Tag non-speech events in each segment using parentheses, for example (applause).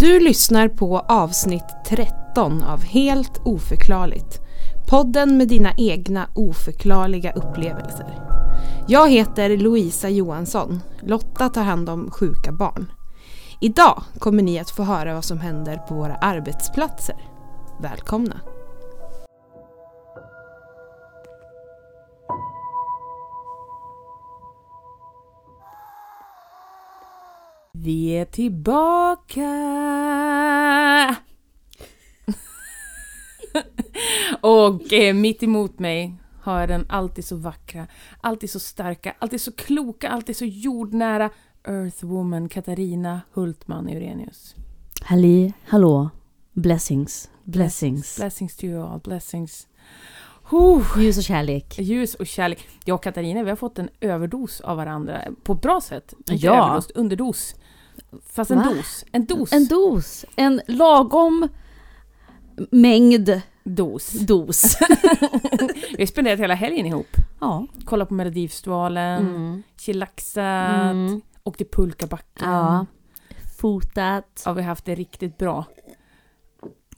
Du lyssnar på avsnitt 13 av Helt oförklarligt. Podden med dina egna oförklarliga upplevelser. Jag heter Louisa Johansson. Lotta tar hand om sjuka barn. Idag kommer ni att få höra vad som händer på våra arbetsplatser. Välkomna! Vi är tillbaka! (laughs) och eh, mitt emot mig har jag den alltid så vackra, alltid så starka, alltid så kloka, alltid så jordnära Earthwoman Katarina Hultman Eurenius. Halli, hallå, blessings, blessings. Blessings to you all, blessings. Huh. Ljus och kärlek. Ljus och kärlek. Jag och Katarina, vi har fått en överdos av varandra. På ett bra sätt. Inte Ja. Överdos, underdos. Fast en Va? dos. En dos. En dos, en lagom mängd dos. dos. (laughs) Vi har spenderat hela helgen ihop. ja. Kolla på Melodifestivalen, Mm. chillaxat, Mm. åkt till pulkabacken. ja. Fotat. Ja, vi har haft det riktigt bra.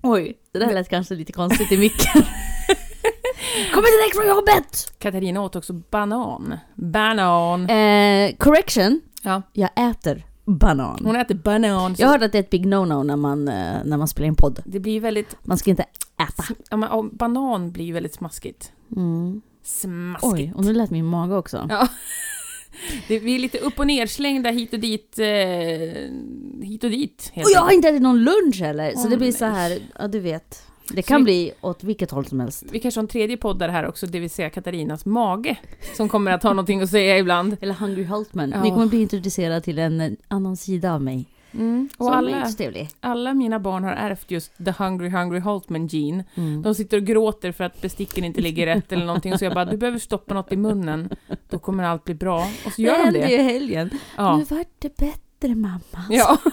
Oj, det där lät kanske lite konstigt i micken. (laughs) Kommer direkt från jobbet! Katarina åt också banan. Banan. Eh, correction, Ja, jag äter banan. hon äter banan. så Jag har hört att det är ett big no-no när man, eh, när man spelar in podd. Det blir väldigt... Man ska inte äta. Ja, men, banan blir ju väldigt smaskigt. Mm. Smaskigt. Oj, och nu lät min mage också. Ja. (laughs) Det, vi är lite upp och nerslängda hit och dit. Eh, hit och dit. Och jag har inte ätit någon lunch heller, så Åh, det blir nej. så här, ja du vet. Det kan vi- bli åt vilket håll som helst. Vi kanske har en tredje podd här också, det vill säga Katarinas mage. Som kommer att ha någonting att säga ibland. Eller Hungry Hultman. Ja. Ni kommer bli introducerade till en annan sida av mig. Mm. Och alla, alla mina barn har ärvt just the hungry hungry Holtman gene. Mm. De sitter och gråter för att besticken inte ligger rätt eller någonting. Så jag bara, du behöver stoppa något i munnen. Då kommer allt bli bra. Och så gör de hände det. ju helgen. Ja. Nu vart det bättre mamma. ja. (laughs)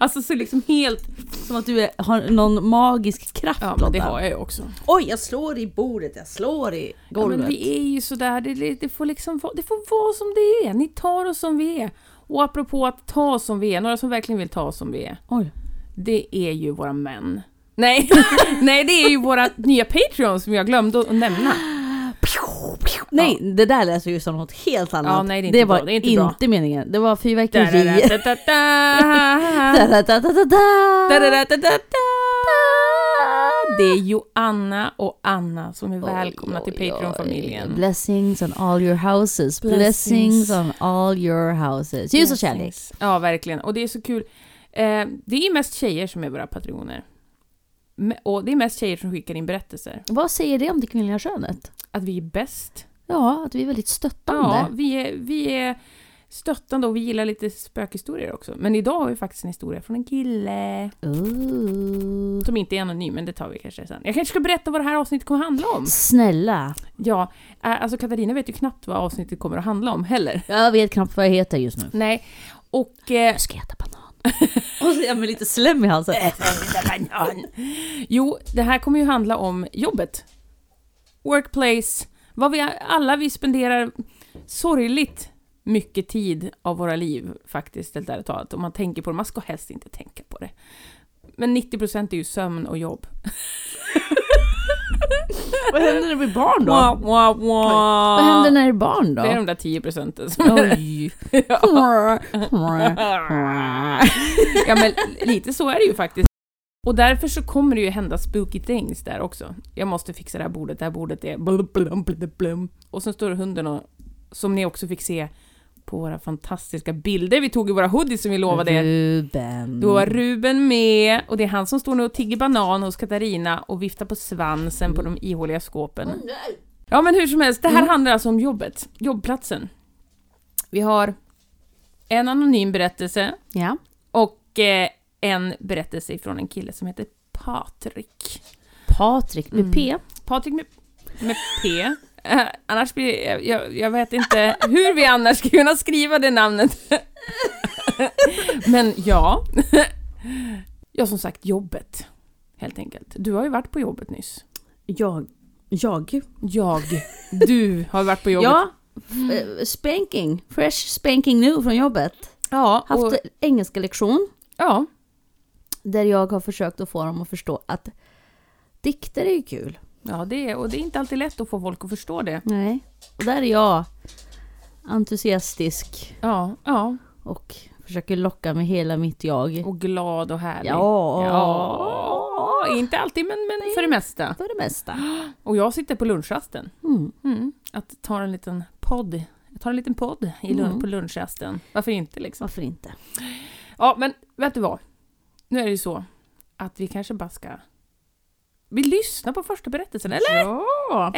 alltså så liksom helt... Som att du är, har någon magisk kraft Ja, men det har jag ju också. Oj, jag slår i bordet, jag slår i Ja, golvet. men vi är ju sådär, det, det, får liksom vara, det får vara som det är. Ni tar oss som vi är. Och apropå att ta oss som vi är, några som verkligen vill ta oss som vi är. Oj. Det är ju våra män. Nej, (laughs) nej det är ju våra nya Patreon som jag glömde att nämna. Nej, det där lät ju som något helt annat. Ja, nej, det är inte var bra, det inte bra. meningen. Det var fyrverkeri. Det är Joanna och Anna som är välkomna till Oj, oj. Patreon-familjen. Blessings on all your houses. Blessings, Blessings. on all your houses. Ljus och kärlek. Ja, verkligen. Och det är så kul. Eh, det är mest tjejer som är våra patroner. Och det är mest tjejer som skickar in berättelser. Vad säger det om det kvinnliga könet? Att vi är bäst. Ja, att vi är väldigt stöttande. Ja, vi är, vi är stöttande och vi gillar lite spökhistorier också. Men idag har vi faktiskt en historia från en kille. Ooh. Som inte är anonym, men det tar vi kanske sen. Jag kanske ska berätta vad det här avsnittet kommer att handla om. Snälla. Ja, alltså Katarina vet ju knappt vad avsnittet kommer att handla om heller. Jag vet knappt vad jag heter just nu. Nej, och... Eh, Jag ska äta banan. (laughs) och så är jag med lite slem i halsen. (laughs) jo, det här kommer ju handla om jobbet. Workplace. Vad vi alla vi spenderar sorgligt mycket tid av våra liv faktiskt, helt ärligt talat. Om man tänker på det. Man ska helst inte tänka på det. Men 90% är ju sömn och jobb. (laughs) Vad händer när det blir barn då? Wah, wah, wah. Vad händer när det är barn då? Det är de där 10 procenten som Oj. (laughs) Ja men lite så är det ju faktiskt. Och därför så kommer det ju hända spooky things där också. Jag måste fixa det här bordet, det här bordet är blum, blum, blum, blum. Och sen står hunden och, som ni också fick se på våra fantastiska bilder vi tog i våra hoodies som vi lovade. Ruben. Då var Ruben med och det är han som står nu och tigger banan hos Katarina och viftar på svansen på de ihåliga skåpen. Ja men hur som helst, det här Mm. handlar alltså om jobbet, jobbplatsen. Vi har en anonym berättelse Ja. och eh, en berättelse från en kille som heter Patrik. Patrik med Mm. P. Patrik med, med P. Eh, annars blir jag, jag, jag vet inte hur vi annars ska kunna skriva det namnet. Men ja. Ja, som sagt, jobbet. Helt enkelt. Du har ju varit på jobbet nyss. Jag. Jag? Jag. Du har varit på jobbet. Ja. eh, Spanking. Fresh spanking nu från jobbet. Ja, haft och, engelska lektion ja, där jag har försökt att få dem att förstå att dikter är ju kul. ja det är, och det är inte alltid lätt att få folk att förstå det. Nej. Och där är jag entusiastisk Ja, ja. och försöker locka med hela mitt jag. Och glad och härlig. Ja. Ja, inte alltid men, men för det mesta. För det mesta. Och jag sitter på lunchrasten. Mm. Mm. Att ta en liten podd. Jag tar en liten podd i lun- Mm. på lunchrasten. Varför inte liksom? Varför inte? Ja, men vet du vad? Nu är det ju så att vi kanske bara ska... Vi lyssnar på första berättelsen, eller? Ja!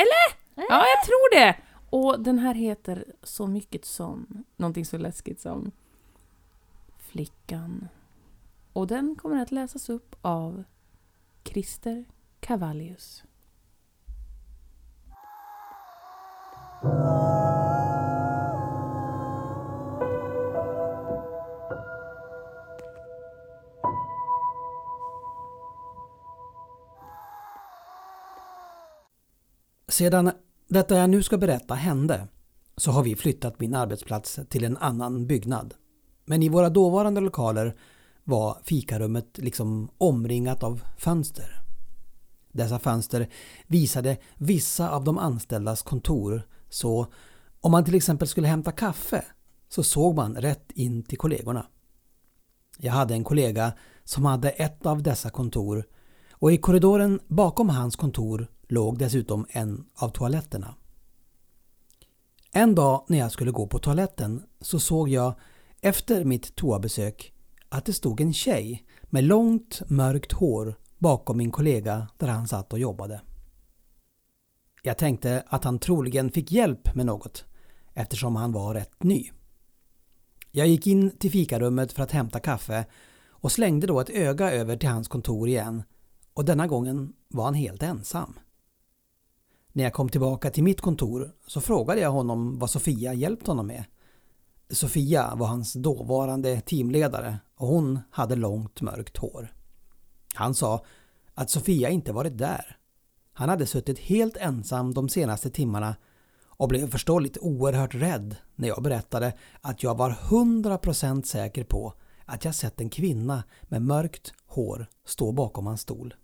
Ja, jag tror det! Och den här heter så mycket som... Någonting så läskigt som... Flickan. Och den kommer att läsas upp av Christer Cavallius. Sedan detta jag nu ska berätta hände så har vi flyttat min arbetsplats till en annan byggnad. Men i våra dåvarande lokaler var fikarummet liksom omringat av fönster. Dessa fönster visade vissa av de anställdas kontor så om man till exempel skulle hämta kaffe så såg man rätt in till kollegorna. Jag hade en kollega som hade ett av dessa kontor och i korridoren bakom hans kontor låg dessutom en av toaletterna. En dag när jag skulle gå på toaletten så såg jag efter mitt toabesök att det stod en tjej med långt mörkt hår bakom min kollega där han satt och jobbade. Jag tänkte att han troligen fick hjälp med något eftersom han var rätt ny. Jag gick in till fikarummet för att hämta kaffe och slängde då ett öga över till hans kontor igen och denna gången var han helt ensam. När jag kom tillbaka till mitt kontor så frågade jag honom vad Sofia hjälpt honom med. Sofia var hans dåvarande teamledare och hon hade långt mörkt hår. Han sa att Sofia inte varit där. Han hade suttit helt ensam de senaste timmarna och blev förståeligt oerhört rädd när jag berättade att jag var 100% säker på att jag sett en kvinna med mörkt hår stå bakom hans stol.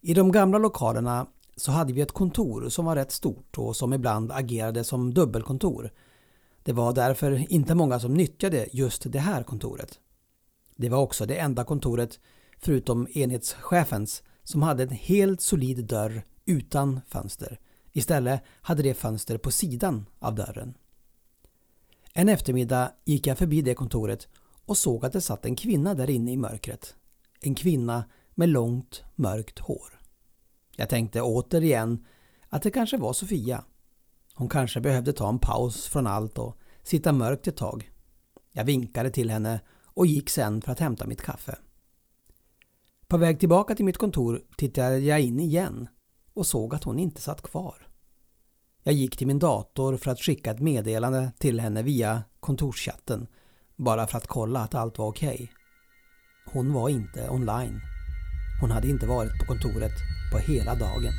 I de gamla lokalerna så hade vi ett kontor som var rätt stort och som ibland agerade som dubbelkontor. Det var därför inte många som nyttjade just det här kontoret. Det var också det enda kontoret, förutom enhetschefens, som hade en helt solid dörr utan fönster. Istället hade det fönster på sidan av dörren. En eftermiddag gick jag förbi det kontoret och såg att det satt en kvinna där inne i mörkret. En kvinna med långt mörkt hår. Jag tänkte återigen att det kanske var Sofia. Hon kanske behövde ta en paus från allt och sitta mörkt ett tag. Jag vinkade till henne och gick sen för att hämta mitt kaffe. På väg tillbaka till mitt kontor tittade jag in igen och såg att hon inte satt kvar. Jag gick till min dator för att skicka ett meddelande till henne via kontorschatten bara för att kolla att allt var okej. Hon var inte online. Hon hade inte varit på kontoret på hela dagen.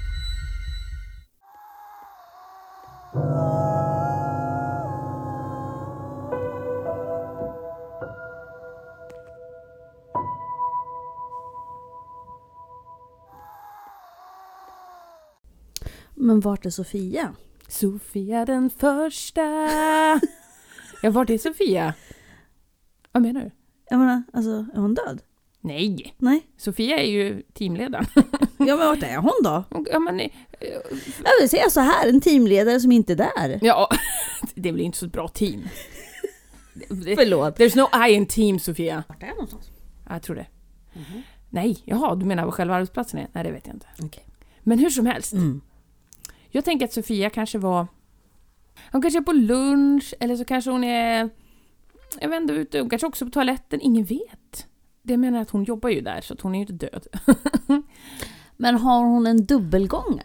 Men vart är Sofia? Sofia den första. (laughs) ja, vart är Sofia? Vad menar du? Jag menar, alltså är hon död? Nej, Nej. Sofia är ju teamledaren. (laughs) Ja men vart är hon då? ja, men, eh, Jag vill säga så här, en teamledare som inte är där. ja, (laughs) det är väl inte så ett bra team. (laughs) Förlåt. There's no I in team, Sofia. Vart är hon någonstans? Ja, Jag tror det. Nej, jaha, du menar vad själva arbetsplatsen är? Nej, det vet jag inte. Okej. Men hur som helst. Mm. Jag tänker att Sofia kanske var... Hon kanske är på lunch, eller så kanske hon är... Jag vet inte, ute. Hon kanske också på toaletten. Ingen vet. Det menar att hon jobbar ju där, så att hon är ju inte död. (laughs) Men har hon en dubbelgång?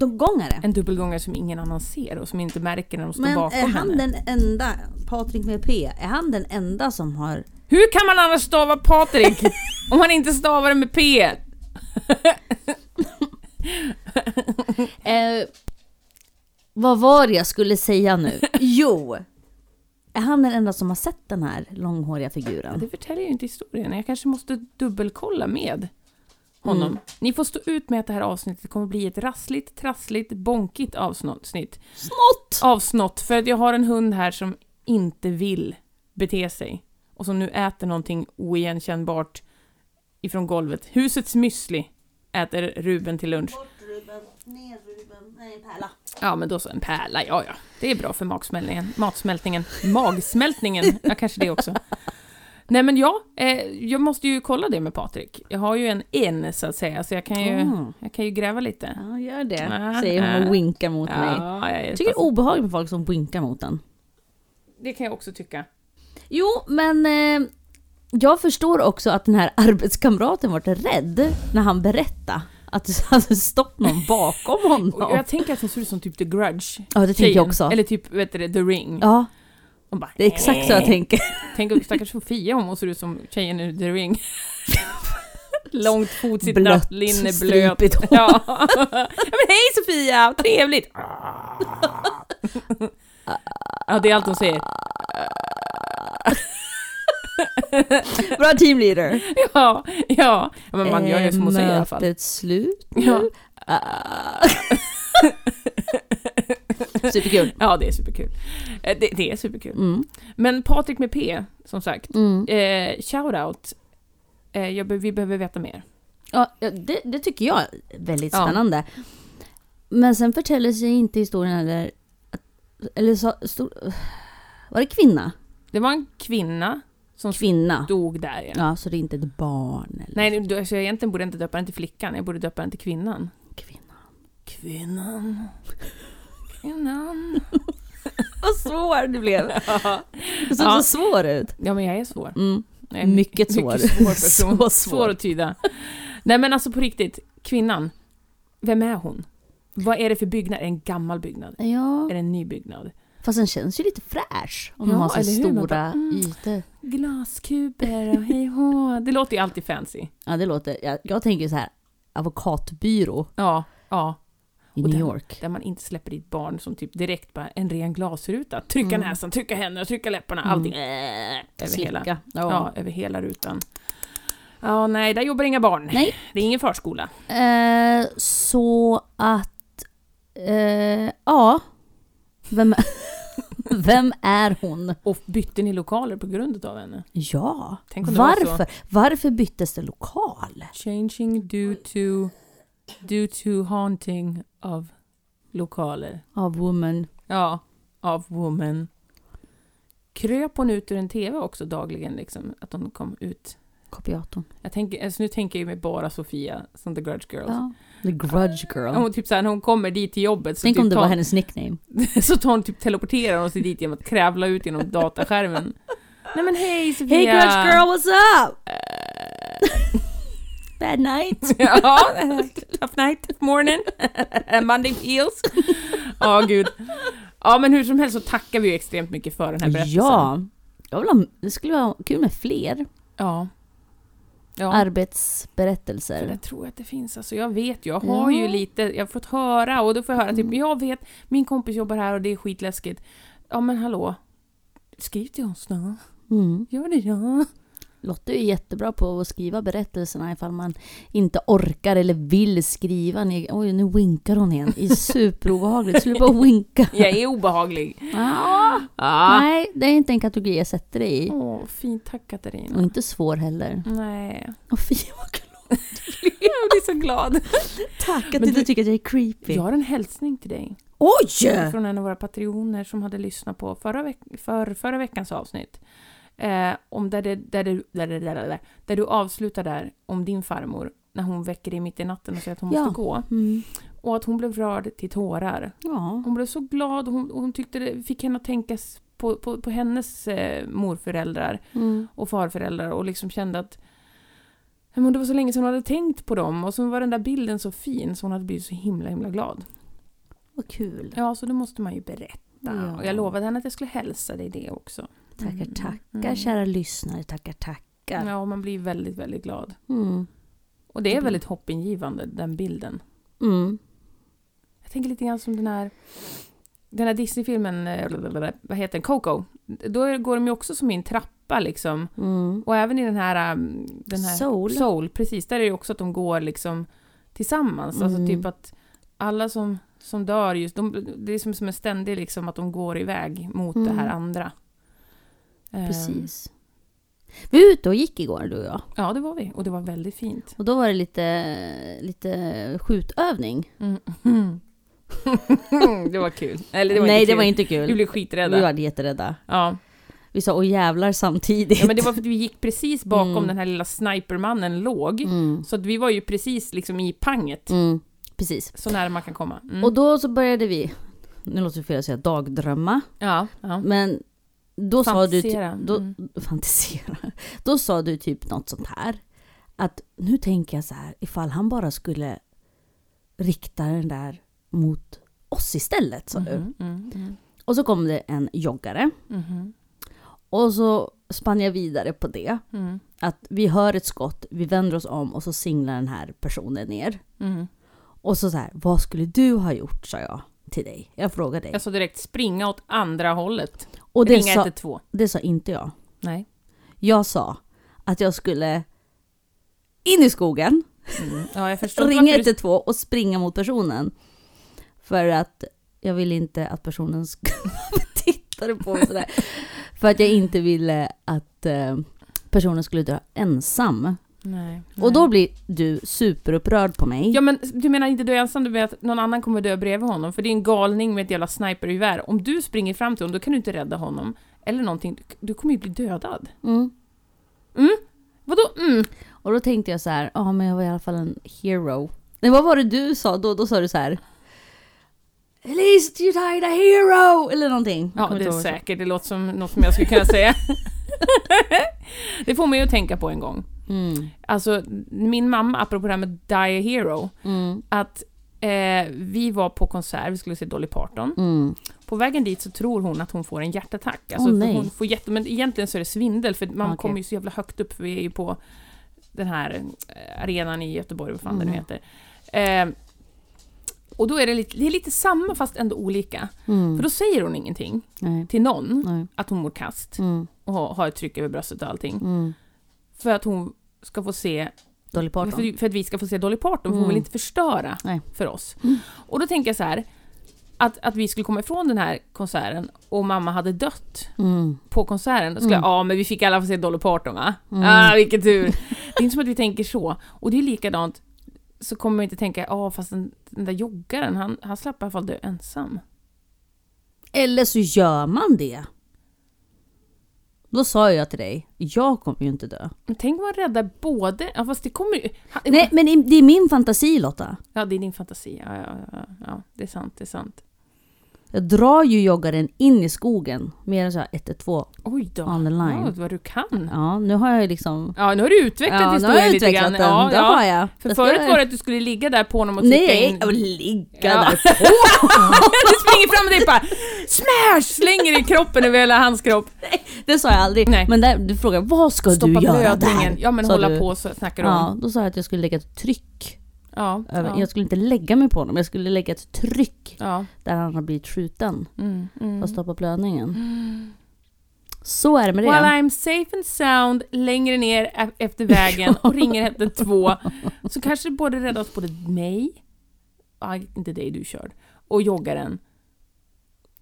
Gångare? En dubbelgångare som ingen annan ser och som inte märker när de står Men bakom är han henne. den enda, Patrik med P, är han den enda som har... Hur kan man annars stava Patrik (laughs) om man inte stavar det med P? (laughs) Eh, vad var det jag skulle säga nu? jo, Är han den enda som har sett den här långhåriga figuren? det förtäljer ju inte historien. Jag kanske måste dubbelkolla med honom. Mm. Ni får stå ut med att det här avsnittet kommer bli ett rassligt, trassligt, bonkigt avsnitt. Snott! Avsnott, för att jag har en hund här som inte vill bete sig. Och som nu äter någonting oigenkännbart ifrån golvet. Husets müsli äter Ruben till lunch. Bort Ruben, ner Ruben, nej pärla. Ja, men då så en pärla, ja ja. Det är bra för magsmältningen. Matsmältningen. Magsmältningen, ja kanske det också. Nej men ja, eh, jag måste ju kolla det med Patrik. Jag har ju en en så att säga, så jag kan ju, Mm. jag kan ju gräva lite. Ja, gör det. Ah, Säger hon ah. och winkar mot mig. Ja, jag, Jag tycker det är obehagligt med folk som winkar mot en. det kan jag också tycka. Jo, men eh, jag förstår också att den här arbetskamraten var rädd när han berättade att det (laughs) hade stått någon bakom honom. jag tänker att hon ser ut som typ The Grudge. Ja, det tänker jag också. Eller typ, vet du, The Ring. Ja, Och bara, det är exakt så jag tänker. Tänk stackars Sofia om hon ser ut som tjejen i The Ring. (laughs) Långt fotsigt Blött, natt, linne, blöt. Ja. (laughs) Men hej Sofia, trevligt! Ja, det är allt hon säger. Bra teamleader. Ja, ja. ja men man gör ju som hon säger i alla fall. Mötet slut Ja. nu? Ah. Superkul. ja, det är superkul. Eh, Det, det är superkul. Mm. Men Patrik med P, som sagt. Mm. Eh, shoutout. Eh, jag, vi behöver veta mer. Ja, ja, det, det tycker jag är väldigt Ja. spännande. Men sen förtäller sig inte historien eller... att- Eller så, stod, var det kvinna? Det var en kvinna som Kvinna. stod där. Ja. Ja, så det är inte ett barn eller Nej, du- alltså, jag egentligen borde inte döpa den till flickan, jag borde döpa den till kvinnan. kvinna. Kvinnan. Kvinnan. (laughs) Vad svår du blev. (laughs) Du såg Ja. så svår ut. Ja, men jag är svår. Mm. Jag är Mycket svår. Mycket svår (laughs) person. Så svår. svår att tyda. Nej, men alltså på riktigt. Kvinnan. Vem är hon? Vad är det för byggnad? Är det en gammal byggnad? Ja, Är det en ny byggnad? Fast den känns ju lite fräsch. Om Ja, de har så? Man stora mm. ytor. Glaskuber och hej hå. Det låter ju alltid fancy. Ja, det låter... Jag, jag tänker så här, advokatbyrå Ja, ja. i Och New York. Där man inte släpper dit barn som typ direkt bara en ren glasruta. Trycka Mm. näsan, trycka händerna, trycka läpparna, Mm. allting. Äh, över hela. Ja. Ja. över hela rutan. Ja, nej, där jobbar inga barn. Nej. Det är ingen förskola. Eh, så att... Eh, ja. Vem, (laughs) vem är hon? Och bytte ni lokaler på grund av henne? Ja. Varför? Varför byttes det lokal? Changing due to, due to haunting of lokaler. Av woman. Ja, av woman. Kröp hon ut ur en TV också dagligen, liksom? Att hon kom ut? Kopiatorn. Jag tänker, alltså nu tänker jag med bara Sofia som The Grudge Girls. Ja. The grudge girl. Hon typ såhär, när hon kommer dit till jobbet så, Tänk typ om det tar, var hennes nickname. (laughs) så tar hon typ teleporterar hon sig dit genom att krävla ut genom dataskärmen. (laughs) Nej men hej Sofia! Hey grudge girl, what's up? Bad night. (laughs) ja, tough night, tough morning, Monday feels. Ja, gud. Ja, men hur som helst så tackar vi ju extremt mycket för den här berättelsen. Ja. Jag vill ha, det skulle vara kul med fler Ja. Ja, arbetsberättelser. för det tror jag att det finns. Alltså, jag vet jag har Ja. ju lite, jag har fått höra och då får jag höra typ, Mm. jag vet, min kompis jobbar här och det är skitläskigt. Ja, men hallå. Skriv till oss då. Mm. Gör det ja. Lotta är jättebra på att skriva berättelserna ifall man inte orkar eller vill skriva. Ni- Oj, nu winkar hon igen. Det är superobehagligt. Sluta bara winka. (laughs) Jag är obehaglig. Ah, Ja. nej, det är inte en kategori jag sätter dig i. Åh, fint. Tack Och Katarina. inte svår heller. Nej. Åh fy vad glad. (laughs) Jag blir så glad. Tack att Men du du- inte tycker att jag är creepy. Jag har en hälsning till dig. Oj! Från en av våra patrioner som hade lyssnat på förra, veck för, förra veckans avsnitt. Eh, om där, det, där, det, där, det, där, där, där du avslutar där om din farmor när hon väcker dig mitt i natten och säger att hon Ja. måste gå. Mm. Och att hon blev rörd till tårar. Ja. Hon blev så glad och hon, och hon tyckte det fick henne att tänka på, på, på hennes eh, morföräldrar Mm. och farföräldrar och liksom kände att men det var så länge sedan hon hade tänkt på dem och så var den där bilden så fin så hon hade blivit så himla himla glad. Vad kul. Ja, så det måste man ju berätta. Ja. Och jag lovade henne att jag skulle hälsa dig det också. Tackar, Mm. tackar Mm. kära lyssnare. Tackar, tackar. Ja, man blir väldigt, väldigt glad. Mm. Och det är Mm. väldigt hoppingivande, den bilden. Mm. Jag tänker lite grann som den här den här Disney-filmen, eh, vad heter den, Coco, då går de ju också som i en trappa liksom. Mm. Och även i den här... um, Den här Soul. Soul, precis. Där är det också att de går liksom tillsammans. Alltså Mm. typ att alla som, som dör just, de, det är som, som en ständig liksom att de går iväg mot Mm. det här andra. Ehm, Precis. Vi var ute och gick igår du och jag. Ja, det var vi. Och det var väldigt fint. Och då var det lite, lite skjutövning. Mm. (laughs) det var kul. Eller det var Nej, inte det kul. var inte Vi kul. blev Vi skiträdda. var jätterädda. Ja. Vi sa åh jävlar samtidigt. ja, men det var för att vi gick precis bakom Mm. den här lilla snipermannen låg. Mm. Så att vi var ju precis liksom i panget. Mm. Precis. Så nära man kan komma. Mm. Och då så började vi, nu låter det fel att säga dagdrömma, ja, ja. men då sa du... ty- Fantisera. Då, Mm. Fantisera. Då sa du typ något sånt här. Att nu tänker jag så här, ifall han bara skulle rikta den där mot oss istället, sa du. Mhm, mm, mm, Och så kom det en joggare. mhm, Och så spann jag vidare på det. mm, Att vi hör ett skott, vi vänder oss om och så singlar den här personen ner. mm. Och så så här, vad skulle du ha gjort, sa jag till dig. Jag frågade dig. Sa direkt springa åt andra hållet. Och det Ringa sa, 112. det sa inte jag. Nej. Jag sa att jag skulle in i skogen, Mm. Ja, ringa varför du- 112 och springa mot personen. För att jag ville inte att personen skulle (laughs) titta på mig sådär. För att jag inte ville att eh, personen skulle dö ensam. Nej. Och då blir du superupprörd på mig. Ja men du menar inte dö ensam, du menar att någon annan kommer dö bredvid honom? För det är en galning med ett jävla snipergevär. Om du springer fram till honom, då kan du inte rädda honom. Eller någonting, du- du kommer ju bli dödad. Mm. Vadå mm? Och då tänkte jag så här, ja men jag var i alla fall en hero. Nej vad var det du sa då? Då sa du så här. At least you died a hero! Eller någonting. Ja, det är säkert. Det låter som något som jag skulle kunna säga. (laughs) det får mig att tänka på en gång. Mm. Alltså, min mamma, apropå det här med Die a Hero, Mm. att eh, vi var på konsert, vi skulle se Dolly Parton. Mm. På vägen dit så tror hon att hon får en hjärtattack. Alltså, nej. hon får jätte, men egentligen så är det svindel, för man Okej. kommer ju så jävla högt upp, för vi är ju på den här eh, arenan i Göteborg, vad fan det nu Mm. heter. Eh, och då är det lite, det är lite samma fast ändå olika. Mm. För då säger hon ingenting Nej. till någon, Nej. att hon mår kast Mm. och har har ett tryck över bröstet och allting. Mm. För att hon ska få se Dolly Parton. för, för att vi ska få se Dolly Parton, för hon Mm. vill inte förstöra Nej. för oss. Mm. Och då tänker jag så här, att, att vi skulle komma ifrån den här konserten och mamma hade dött Mm. på konserten, då skulle Mm. jag, ja men vi fick alla få se Dolly Parton va? Mm. Ah, vilken tur! Det är inte som att vi tänker så. Och det är likadant, så kommer man inte tänka, ja fast den, den där joggaren, han, han slapp i alla fall dö ensam. Eller så gör man det. Då sa jag till dig, jag kommer ju inte dö. Men tänk om man räddar både, ja fast det kommer ju... Nej, men det- det är min fantasi Lotta. Ja, det är din fantasi. Ja, ja, ja, ja, det är sant, det är sant. Jag drar ju joggaren in i skogen med så här 112 Oj då. on the line. Ja, vad du kan. Ja, nu har jag liksom... Ja, nu har du utvecklat Ja, nu historien jag lite grann. den. Ja, det ja. har jag. För ska förut jag- var det att du skulle ligga där på honom och trycka Nej, in... och ligga Ja. där på. (laughs) du springer fram och dig bara smash! Slänger i kroppen över hela hans kropp. Det sa jag aldrig. Nej. Men där, du frågar vad ska Stoppa du göra blödningen. där? Ja, men sa hålla du. på så snackar du Ja, om. då sa jag att jag skulle lägga ett tryck. Ja, ja, Jag skulle inte lägga mig på honom, jag skulle lägga ett tryck ja. där han har blivit skjuten Mm, mm. och stoppa blödningen. (gasps) Så är det med det. While I'm safe and sound längre ner efter vägen (laughs) och ringer 112 så kanske det både räddar oss både mig, ja, inte dig du körd, och joggaren.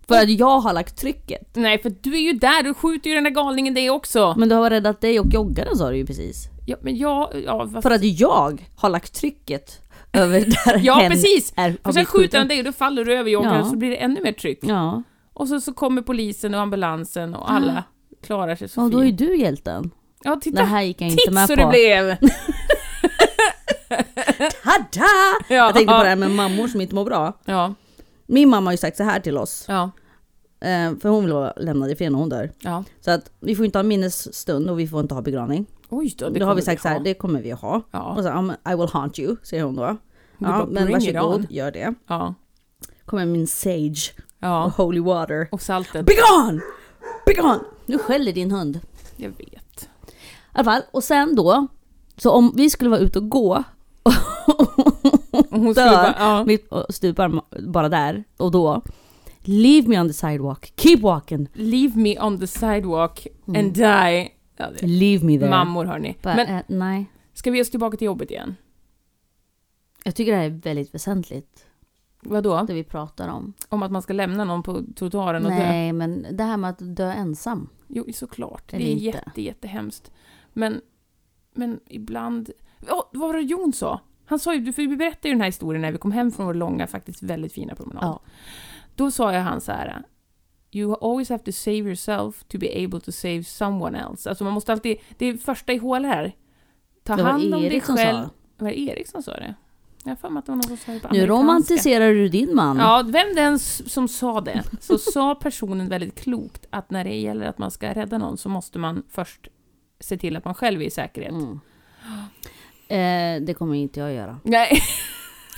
För att jag har lagt trycket. Nej, för du är ju där, du skjuter ju den där galningen dig också. Men du har räddat dig och joggaren sa du ju precis. Ja, men jag... Ja, För att jag har lagt trycket (laughs) över där ja hen precis! är, För sen skjuter han dig och då faller du över joggaren Ja. så blir det ännu mer tryck. Ja, Och så, så kommer polisen och ambulansen och alla klarar sig så och då är du hjälten. Ja, titta! Det här gick jag inte Titt med så på. det blev! (laughs) Tada! Ja, Jag tänkte på det ja, här med mammor som inte mår bra. ja, Min mamma har ju sagt så här till oss, ja, eh, för hon vill vara lämnad i fred när hon dör. ja. Så att vi får inte ha minnesstund och vi får inte ha begravning. Oj då, det då har vi sagt så här, det kommer vi att ha. Ja, Och så, I will haunt you, säger hon då. Ja, bara, men varsågod, gör det. ja, Kommer min sage ja. och holy water. Och saltet. Begone! Begone! Nu skäller din hund. Jag vet. I alla fall, och sen då, så om vi skulle vara ute och gå Och hon (laughs) Dör. bara, ja. mitt stupar bara där och då. Leave me on the sidewalk. Keep walking. Leave me on the sidewalk Mm. and die. Ja, det- Leave me there. Mammor hörni. Bara, Men eh, nej. ska vi ge oss tillbaka till jobbet igen? Jag tycker det här är väldigt väsentligt. Vadå? Det vi pratar om. Om att man ska lämna någon på trottoaren och dö? Nej, men det här med att dö ensam. Jo, såklart. Eller det är inte. jätte, jättehemskt. Men, men ibland... Ja, vad var det Jon sa? Han sa ju, för vi berättade ju den här historien när vi kom hem från vår långa, faktiskt väldigt fina promenad. Ja. Då sa jag han så här... You always have to save yourself to be able to save someone else. Alltså man måste alltid... Det är första i hål här. Ta hand om dig själv. sa. Var det Erik som sa det? Jag för mig att det var någon som sa det på Nu romantiserar du din man. Ja, vem den som sa det, så sa personen väldigt klokt att när det gäller att man ska rädda någon så måste man först se till att man själv är i säkerhet. Mm. Eh, det kommer inte jag göra. Nej.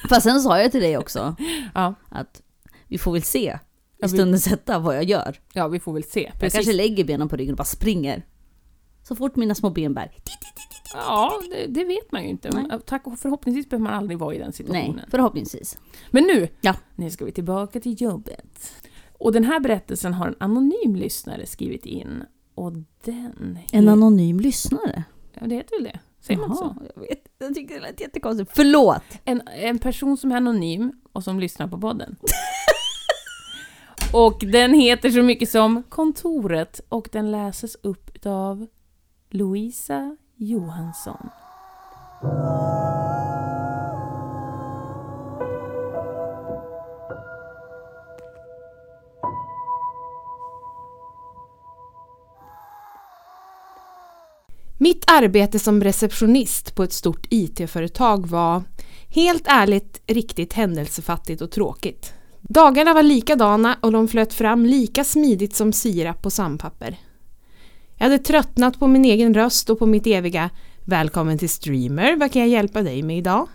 Fast sen sa jag till dig också Ja. att vi får väl se Ja, i stundens hetta vad jag gör. ja, vi får väl se. Jag Precis. kanske lägger benen på ryggen och bara springer. Så fort mina små ben bär. Ja, det, det vet man ju inte. Nej. Tack och förhoppningsvis behöver man aldrig vara i den situationen. Nej, förhoppningsvis. Men nu, Ja. nu ska vi tillbaka till jobbet. Och den här berättelsen har en anonym lyssnare skrivit in. Och den... En anonym lyssnare. Ja, det heter väl det? Säger man inte så? Jag vet, jag tycker det lät jättekonstigt. Förlåt! En, en person som är anonym och som lyssnar på podden. (laughs) och den heter så mycket som Kontoret och den läses upp av Louisa Johansson. Mitt arbete som receptionist på ett stort IT-företag var helt ärligt riktigt händelsefattigt och tråkigt. Dagarna var likadana och de flöt fram lika smidigt som sirap på sandpapper. Jag hade tröttnat på min egen röst och på mitt eviga “Välkommen till Streamer, vad kan jag hjälpa dig med idag?”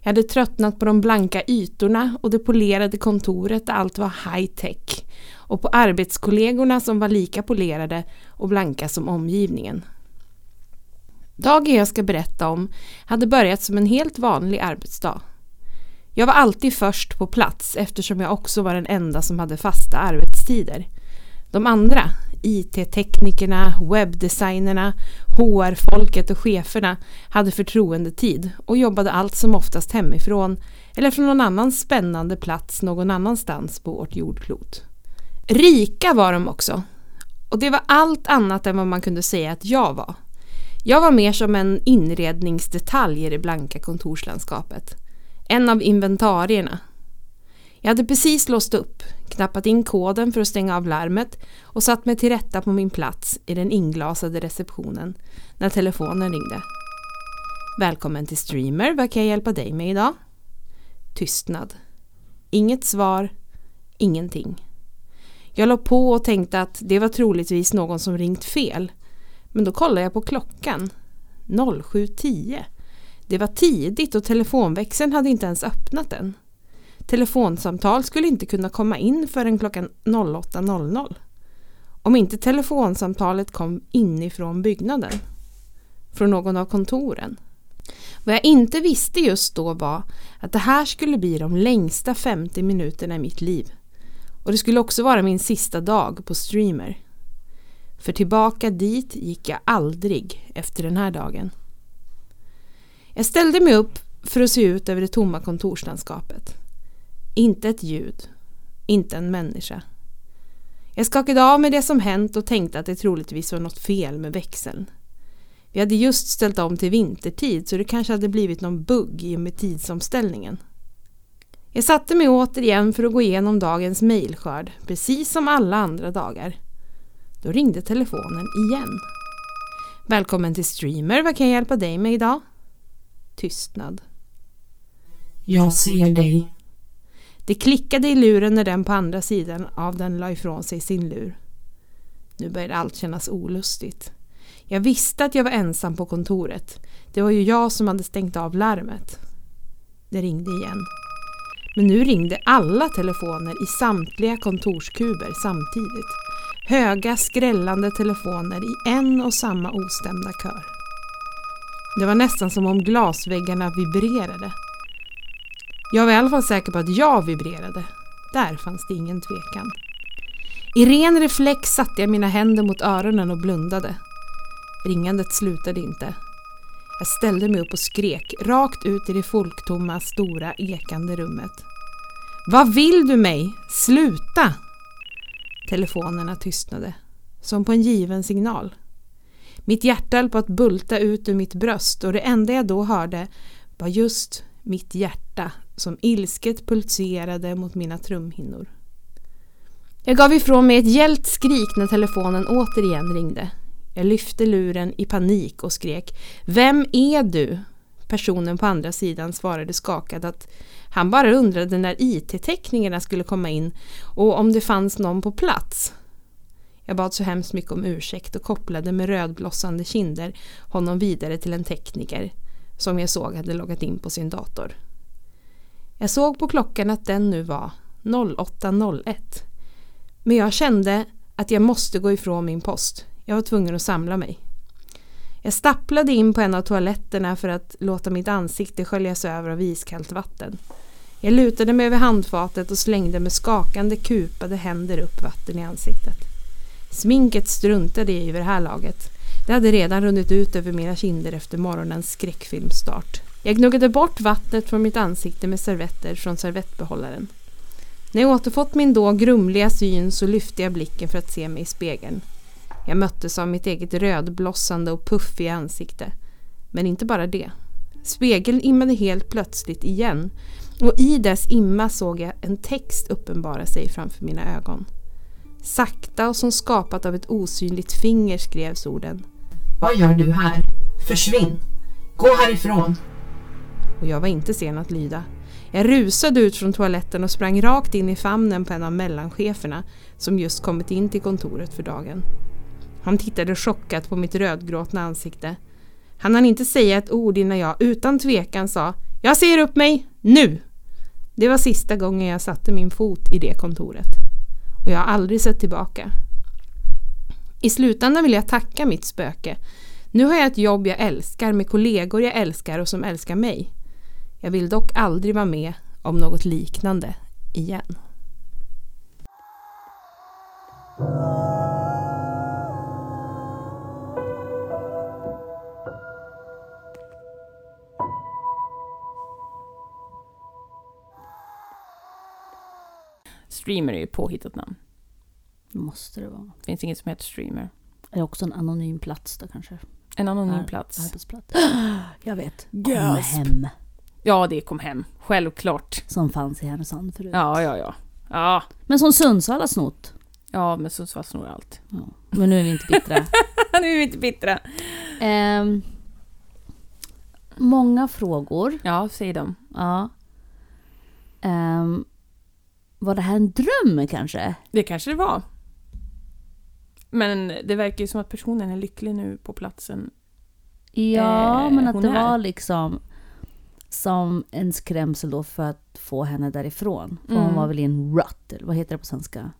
Jag hade tröttnat på de blanka ytorna och det polerade kontoret där allt var high-tech och på arbetskollegorna som var lika polerade och blanka som omgivningen. Dagen jag ska berätta om hade börjat som en helt vanlig arbetsdag. Jag var alltid först på plats eftersom jag också var den enda som hade fasta arbetstider. De andra, IT-teknikerna, webbdesignerna, HR-folket och cheferna hade förtroendetid och jobbade allt som oftast hemifrån eller från någon annan spännande plats någon annanstans på vårt jordklot. Rika var de också. Och det var allt annat än vad man kunde säga att jag var. Jag var mer som en inredningsdetalj i det blanka kontorslandskapet. En av inventarierna. Jag hade precis låst upp, knappat in koden för att stänga av larmet och satt mig till rätta på min plats i den inglasade receptionen när telefonen ringde. Välkommen till Streamer, vad kan jag hjälpa dig med idag? Tystnad. Inget svar, ingenting. Jag la på och tänkte att det var troligtvis någon som ringt fel. Men då kollade jag på klockan. 07.10. Det var tidigt och telefonväxeln hade inte ens öppnat än. Telefonsamtal skulle inte kunna komma in förrän klockan 08.00. Om inte telefonsamtalet kom inifrån byggnaden. Från någon av kontoren. Vad jag inte visste just då var att det här skulle bli de längsta 50 minuterna i mitt liv. Och det skulle också vara min sista dag på Streamer. För tillbaka dit gick jag aldrig efter den här dagen. Jag ställde mig upp för att se ut över det tomma kontorslandskapet. Inte ett ljud. Inte en människa. Jag skakade av mig det som hänt och tänkte att det troligtvis var något fel med växeln. Vi hade just ställt om till vintertid så det kanske hade blivit någon bugg i och med tidsomställningen. Jag satte mig återigen för att gå igenom dagens mejlskörd, precis som alla andra dagar. Då ringde telefonen igen. Välkommen till Streamer, vad kan jag hjälpa dig med idag? Tystnad. Jag ser dig. Det klickade i luren när den på andra sidan av den la ifrån sig sin lur. Nu började allt kännas olustigt. Jag visste att jag var ensam på kontoret. Det var ju jag som hade stängt av larmet. Det ringde igen. Men nu ringde alla telefoner i samtliga kontorskuber samtidigt. Höga skrällande telefoner i en och samma ostämda kör. Det var nästan som om glasväggarna vibrerade. Jag var i alla fall säker på att jag vibrerade. Där fanns det ingen tvekan. I ren reflex satte jag mina händer mot öronen och blundade. Ringandet slutade inte. Jag ställde mig upp och skrek rakt ut i det folktomma, stora, ekande rummet. Vad vill du mig? Sluta! Telefonerna tystnade, som på en given signal. Mitt hjärta höll på att bulta ut ur mitt bröst och det enda jag då hörde var just mitt hjärta som ilsket pulserade mot mina trumhinnor. Jag gav ifrån mig ett gällt skrik när telefonen återigen ringde. Jag lyfte luren i panik och skrek Vem är du? Personen på andra sidan svarade skakad att han bara undrade när IT-teckningarna skulle komma in och om det fanns någon på plats. Jag bad så hemskt mycket om ursäkt och kopplade med rödblossande kinder honom vidare till en tekniker som jag såg hade loggat in på sin dator. Jag såg på klockan att den nu var 08.01. Men jag kände att jag måste gå ifrån min post. Jag var tvungen att samla mig. Jag stapplade in på en av toaletterna för att låta mitt ansikte sköljas över av iskallt vatten. Jag lutade mig över handfatet och slängde med skakande kupade händer upp vatten i ansiktet. Sminket struntade jag i vid det här laget. Det hade redan runnit ut över mina kinder efter morgonens skräckfilmstart. Jag gnuggade bort vattnet från mitt ansikte med servetter från servettbehållaren. När jag återfått min då grumliga syn så lyfte jag blicken för att se mig i spegeln. Jag möttes av mitt eget rödblossande och puffiga ansikte. Men inte bara det. Spegeln immade helt plötsligt igen och i dess imma såg jag en text uppenbara sig framför mina ögon. Sakta och som skapat av ett osynligt finger skrevs orden. Vad gör du här? Försvinn! Gå härifrån! Och jag var inte sen att lyda. Jag rusade ut från toaletten och sprang rakt in i famnen på en av mellancheferna som just kommit in till kontoret för dagen. Han tittade chockat på mitt rödgråtna ansikte. Han hann inte säga ett ord innan jag utan tvekan sa Jag ser upp mig, nu! Det var sista gången jag satte min fot i det kontoret. Och jag har aldrig sett tillbaka. I slutändan vill jag tacka mitt spöke. Nu har jag ett jobb jag älskar med kollegor jag älskar och som älskar mig. Jag vill dock aldrig vara med om något liknande igen. Streamer är ju påhittat namn. Måste det vara. Det finns inget som heter streamer. Är det också en anonym plats då kanske? En anonym Ar- plats. Arbetsplats. (gasps) Jag vet. Gasp. Kom hem. Ja, det kom hem. Självklart. Som fanns i Härnösand förut. Ja, ja, ja. Ja, Men som Sundsvall har snott. ja men Sundsvall snor allt. Ja. Men nu är vi inte bittra. (laughs) nu är vi inte bittra. Ehm, många frågor. Ja, säg dem. Ja. Ehm, var det här en dröm kanske? Det kanske det var. Men det verkar ju som att personen är lycklig nu på platsen. Ja, Eh, men att det är. var liksom som en skrämsel då för att få henne därifrån. För Mm. hon var väl i en rut, eller vad heter det på svenska?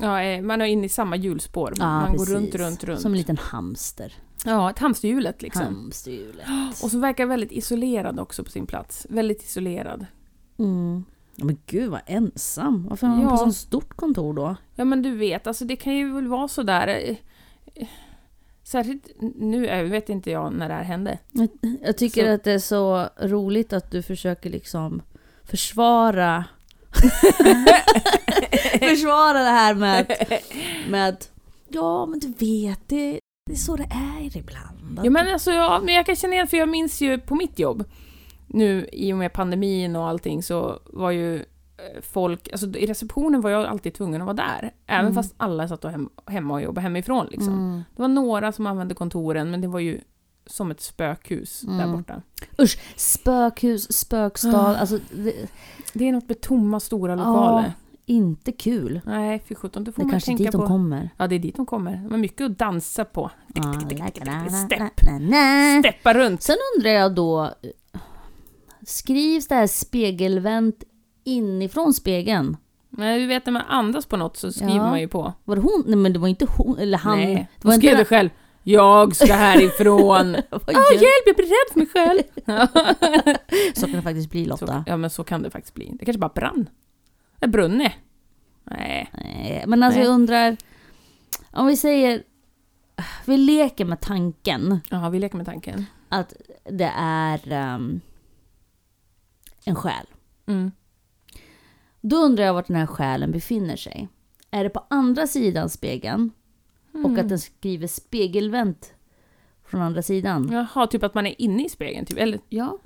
Ja, eh, man är inne i samma hjulspår. man går runt, runt, runt. Som en liten hamster. Ja, ett hamsterhjulet liksom. Hamsterhjulet. Och så verkar väldigt isolerad också på sin plats. Väldigt isolerad. Mm. Men gud vad ensam. Varför har Ja. på så stort kontor då? Ja men du vet, alltså det kan ju väl vara sådär. eh, eh, Särskilt nu, jag vet inte jag när det här hände. Jag, tycker Så- att det är så roligt att du försöker liksom försvara (laughs) försvara det här med med ja men du vet det, det är så det är ibland. Ja men alltså, ja, men jag kan känna igen, för jag minns ju på mitt jobb, nu i och med pandemin och allting så var ju eh, folk, alltså i receptionen var jag alltid tvungen att vara där. Även Mm. fast alla satt och hem, hemma och jobbade hemifrån liksom. Mm. Det var några som använde kontoren, men det var ju som ett spökhus där Mm. borta. Usch, spökhus, spökstad, Ah. alltså det, Det är något med tomma, stora lokaler. inte kul. Nej, fy sjutton, då får Det man kanske tänka dit de på... kommer. Ja, det är dit de kommer. De har mycket att dansa på. Ah. Stepp. Steppa runt. Sen undrar jag då, skrivs det här spegelvänt inifrån spegeln? Nej, du vet när man andas på något så skriver Ja. man ju på. Var det hon? Nej men det var inte hon, eller han. Nej, det hon var skrev det själv. Jag ska härifrån. (laughs) Åh, gör- hjälp, jag blir rädd för mig själv. (laughs) Så kan det faktiskt bli så, Lotta. ja, men så kan det faktiskt bli. Det kanske bara brann. Det brunnit. Nej. Nej, men alltså Nej. jag undrar, om vi säger, vi leker med tanken Ja, vi leker med tanken. att det är ehm, en själ. Mm. Då undrar jag vart den här själen befinner sig. Är det på andra sidan spegeln? Mm. Och att den skriver spegelvänt från andra sidan? Jaha, typ att man är inne i spegeln, typ. Eller? Ja.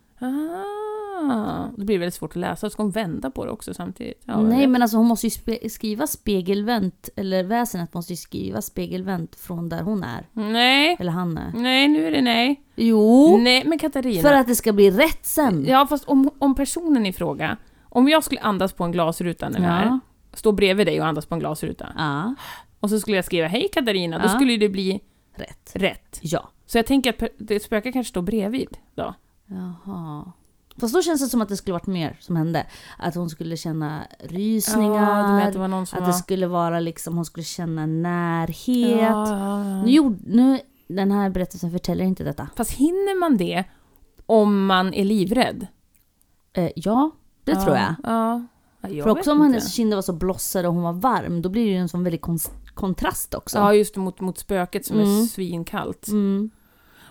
Ah, det blir väldigt svårt att läsa. Ska hon vända på det också samtidigt? Ja, Nej, men alltså hon måste ju spe- skriva spegelvänt, eller väsenet måste ju skriva spegelvänt från där hon är. Nej. Eller han är. Nej, nu är det nej. Jo! Nej, men Katarina. För att det ska bli rätt sen. Ja, fast om, om personen i fråga, om jag skulle andas på en glasruta när vi är här, Ja. stå bredvid dig och andas på en glasruta, ja. och så skulle jag skriva hej Katarina, då Ja. skulle det bli Rätt. rätt. Ja. Så jag tänker att det spökar kanske står bredvid då. Jaha. Fast då känns det som att det skulle varit mer som hände. Att hon skulle känna rysningar. Ja, att det var någon som att var... det skulle vara liksom, hon skulle känna närhet. Ja, ja. Nu, den här berättelsen förtäljer inte detta. Fast hinner man det om man är livrädd? Eh, ja, det tror jag. Ja. Ja, jag För också om inte. hennes kinder var så blossade och hon var varm, då blir det ju en sån väldig kon- kontrast också. Ja, just mot, mot spöket som är Mm. svinkallt. Mm.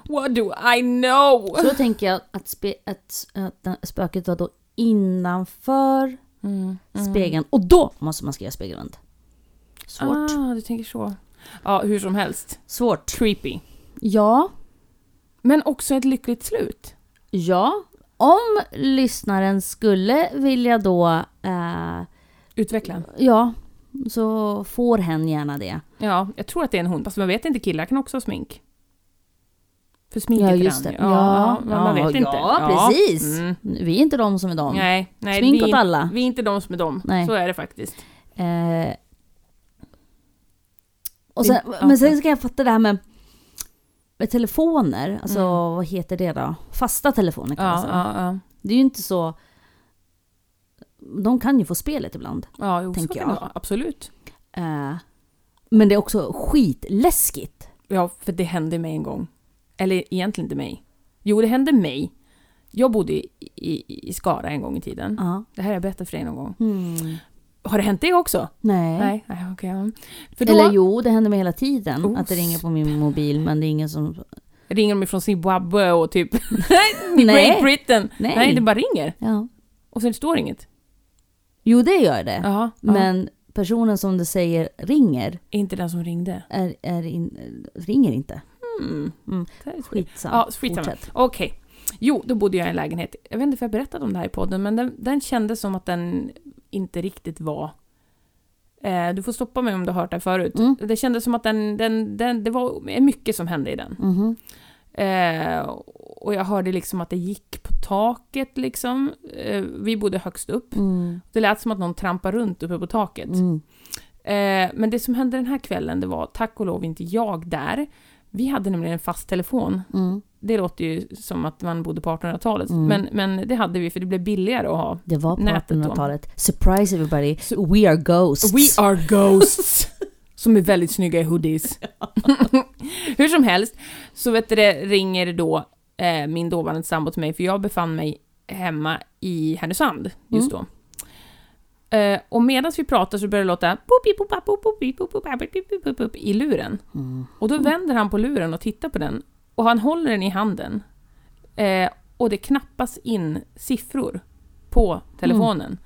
What do I know? Så tänker jag att, spe, att, att spöket var då innanför Mm, mm. spegeln. Och då måste man skriva spegelvänt. Svårt. Ah, du tänker så. Ja, hur som helst. Svårt. Creepy. Ja, Men också ett lyckligt slut. ja. Om lyssnaren skulle vilja då, eh, Utveckla. ja, så får hen gärna det. Ja, jag tror att det är en hund. Fast man vet inte, killar kan också ha smink. För smink Ja, just det. Ja, Ja, men man ja, vet inte. ja, precis. Mm. Vi är inte de som är de. Nej, nej Smink vi, åt alla. vi är inte de som är de. Nej. Så är det faktiskt. Eh, och sen, Ja. men sen ska jag fatta det här med, med telefoner. Alltså Mm. vad heter det då? Fasta telefoner kan man Ja, säga. ja, ja. Det är ju inte så... De kan ju få spelet ibland. Ja, jo, så Tänker kan det jag. vara. Absolut. Eh, men det är också skitläskigt. Ja, för det hände mig en gång. Eller egentligen inte mig. Jo, det hände mig. Jag bodde i, i, i Skara en gång i tiden. Ja. Det här har jag berättat för dig någon gång. Mm. Har det hänt dig också? Nej. Nej, nej ja. För då Eller jo, det händer mig hela tiden Oh, att det ringer på min mobil men det är ingen som... ringer de från Zimbabwe och typ (laughs) Nej. Great Britain. Nej. Nej, det bara ringer. Ja. Och sen står inget. Jo, det gör det. Ja, men personen som du säger ringer, inte den som ringde. är, är in, ringer inte. Mm. Mm. Det är skit. Skitsamt. Ja, skitsamma. Okej. Jo, då bodde jag i en lägenhet. Jag vet inte för jag berättade om det här i podden, men den, den kändes som att den inte riktigt var... Eh, du får stoppa mig om du har hört det här förut. Mm. Det kändes som att den, den, den, det var mycket som hände i den. Mhm. Eh, och jag hörde liksom att det gick på taket liksom. Eh, vi bodde högst upp. Mm. Det lät som att någon trampade runt uppe på taket. Mm. Eh, men det som hände den här kvällen, det var tack och lov inte jag där. Vi hade nämligen en fast telefon. Mm. Det låter ju som att man bodde på 1800-talet. Mm. Men, men det hade vi för det blev billigare att ha. Det var på Nätet då. 1800-talet. Surprise everybody, we are ghosts. We are ghosts! (laughs) som är väldigt snygga i hoodies. (laughs) Hur som helst, så vet du, det ringer då eh, min dåvarande sambo till mig, för jag befann mig hemma i Härnösand just då. Uh, och medan vi pratar så börjar det låta i luren. Mm. Och då vänder han på luren och tittar på den. Och han håller den i handen. Uh, och det knappas in siffror på telefonen.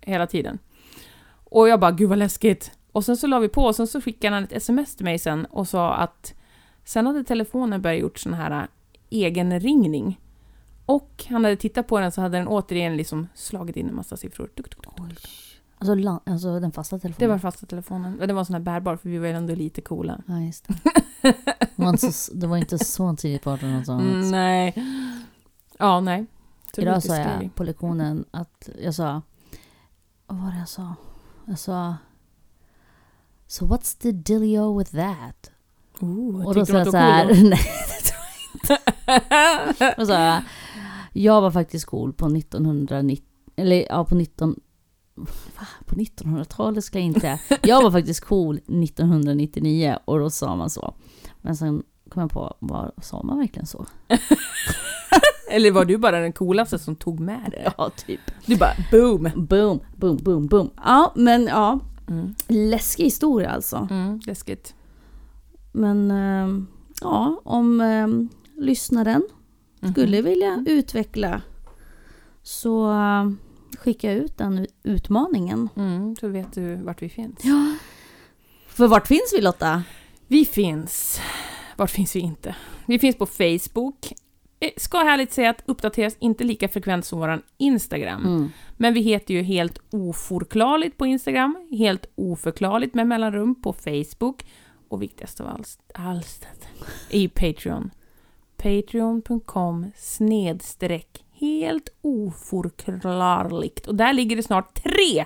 Hela tiden. Och jag bara, gud vad läskigt. Och sen så la vi på och sen så skickade han ett sms till mig sen och sa att sen hade telefonen börjat gjort sån här egenringning. Och han hade tittat på den så hade den återigen liksom slagit in en massa siffror. Tuk, tuk, tuk. Oj. Alltså, la- alltså den fasta telefonen? Det var fasta telefonen. Det var en sån här bärbar för vi var ju ändå lite coola. Ja, just det. Det var inte så, det var inte så tidigt på 1800-talet. Mm, nej. Ja, nej. Så Idag sa jag på lektionen att jag sa... Vad var det jag sa? Jag sa... So what's the dealio with that? Oh, Och då sa jag så här... cool (laughs) Nej, det tror jag inte. (laughs) Då sa jag... Var faktiskt cool på 1990... Eller ja, på 19... Va? På 1900-talet ska jag inte... (laughs) Jag var faktiskt cool 1999 och då sa man så. Men sen kom jag på, var, sa man verkligen så? (laughs) Eller var du bara den coolaste som tog med det? Ja, typ. Du bara boom! Boom, boom, boom, boom. Ja, men ja. Mm. Läskig historia alltså. Mm, läskigt. Men ehm, ja, om ehm, lyssnaren skulle vilja utveckla så skicka ut den utmaningen. Mm, så vet du vart vi finns. Ja. För vart finns vi Lotta? Vi finns... Vart finns vi inte? Vi finns på Facebook. Eh, Ska härligt säga att uppdateras inte lika frekvent som våran Instagram. Mm. Men vi heter ju helt oförklarligt på Instagram, helt oförklarligt med mellanrum på Facebook och viktigast av allt, allt är ju Patreon. Patreon.com snedstreck helt oförklarligt. Och där ligger det snart tre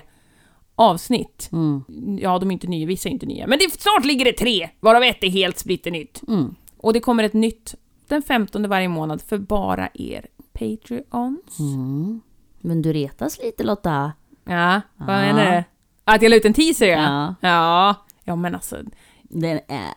avsnitt. Mm. Ja, de är inte nya, vissa är inte nya. Men det, snart ligger det tre, varav ett är helt splitternytt. Mm. Och det kommer ett nytt den 15 varje månad för bara er Patreons. Mm. Men du retas lite Lotta. Ja, vad Ja. menar du? Att jag la ut en teaser ja. Ja. Ja, ja men alltså, Den är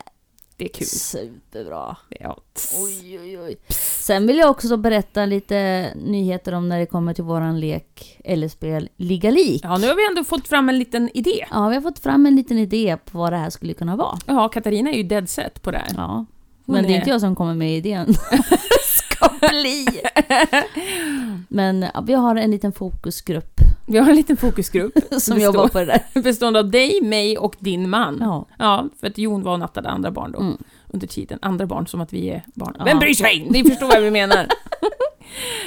det är kul. superbra. Ja. Oj, oj, oj. Sen vill jag också berätta lite nyheter om när det kommer till våran lek eller spel Liga Lik. ja, nu har vi ändå fått fram en liten idé. Ja, vi har fått fram en liten idé på vad det här skulle kunna vara. Ja, Katarina är ju dead set på det här. Ja. Hon Men det är är- inte jag som kommer med idén. (laughs) Ska bli! (laughs) Men ja, vi har en liten fokusgrupp Vi har en liten fokusgrupp (laughs) som jobbar på det där. (laughs) bestående av dig, mig och din man. Ja. Ja, för att Jon var och nattade andra barn då. Mm. Under tiden. Andra barn som att vi är barn. Ja. Vem bryr sig? Ni förstår vad vi menar. (laughs)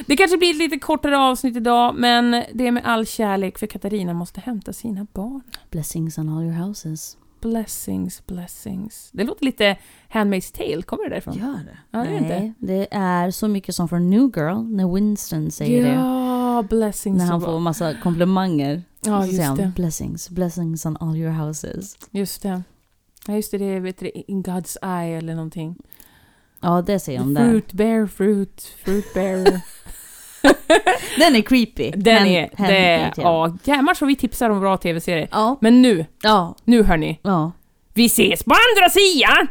Det kanske blir ett lite kortare avsnitt idag, men det är med all kärlek för Katarina måste hämta sina barn. Blessings on all your houses. Blessings, blessings. Det låter lite Handmaid's Tale, kommer det därifrån? Gör det? Ja, det är inte. Nej, det är så mycket som från New Girl, när Winston säger det. Ja, blessings. När han får massa komplimanger. Ja, Så säger han, det. Blessings, blessings on all your houses. Just det. Ja, just det, det vet du, In God's Eye eller någonting. Ja, det säger de där. Fruit bear, fruit, fruit bear. (laughs) Den är creepy. Den Hen- är, hen- det hen- ja, jämmar så vi tipsar om bra tv-serier. Ja, Men nu, ja, nu hörni. ja. Vi ses på andra sidan!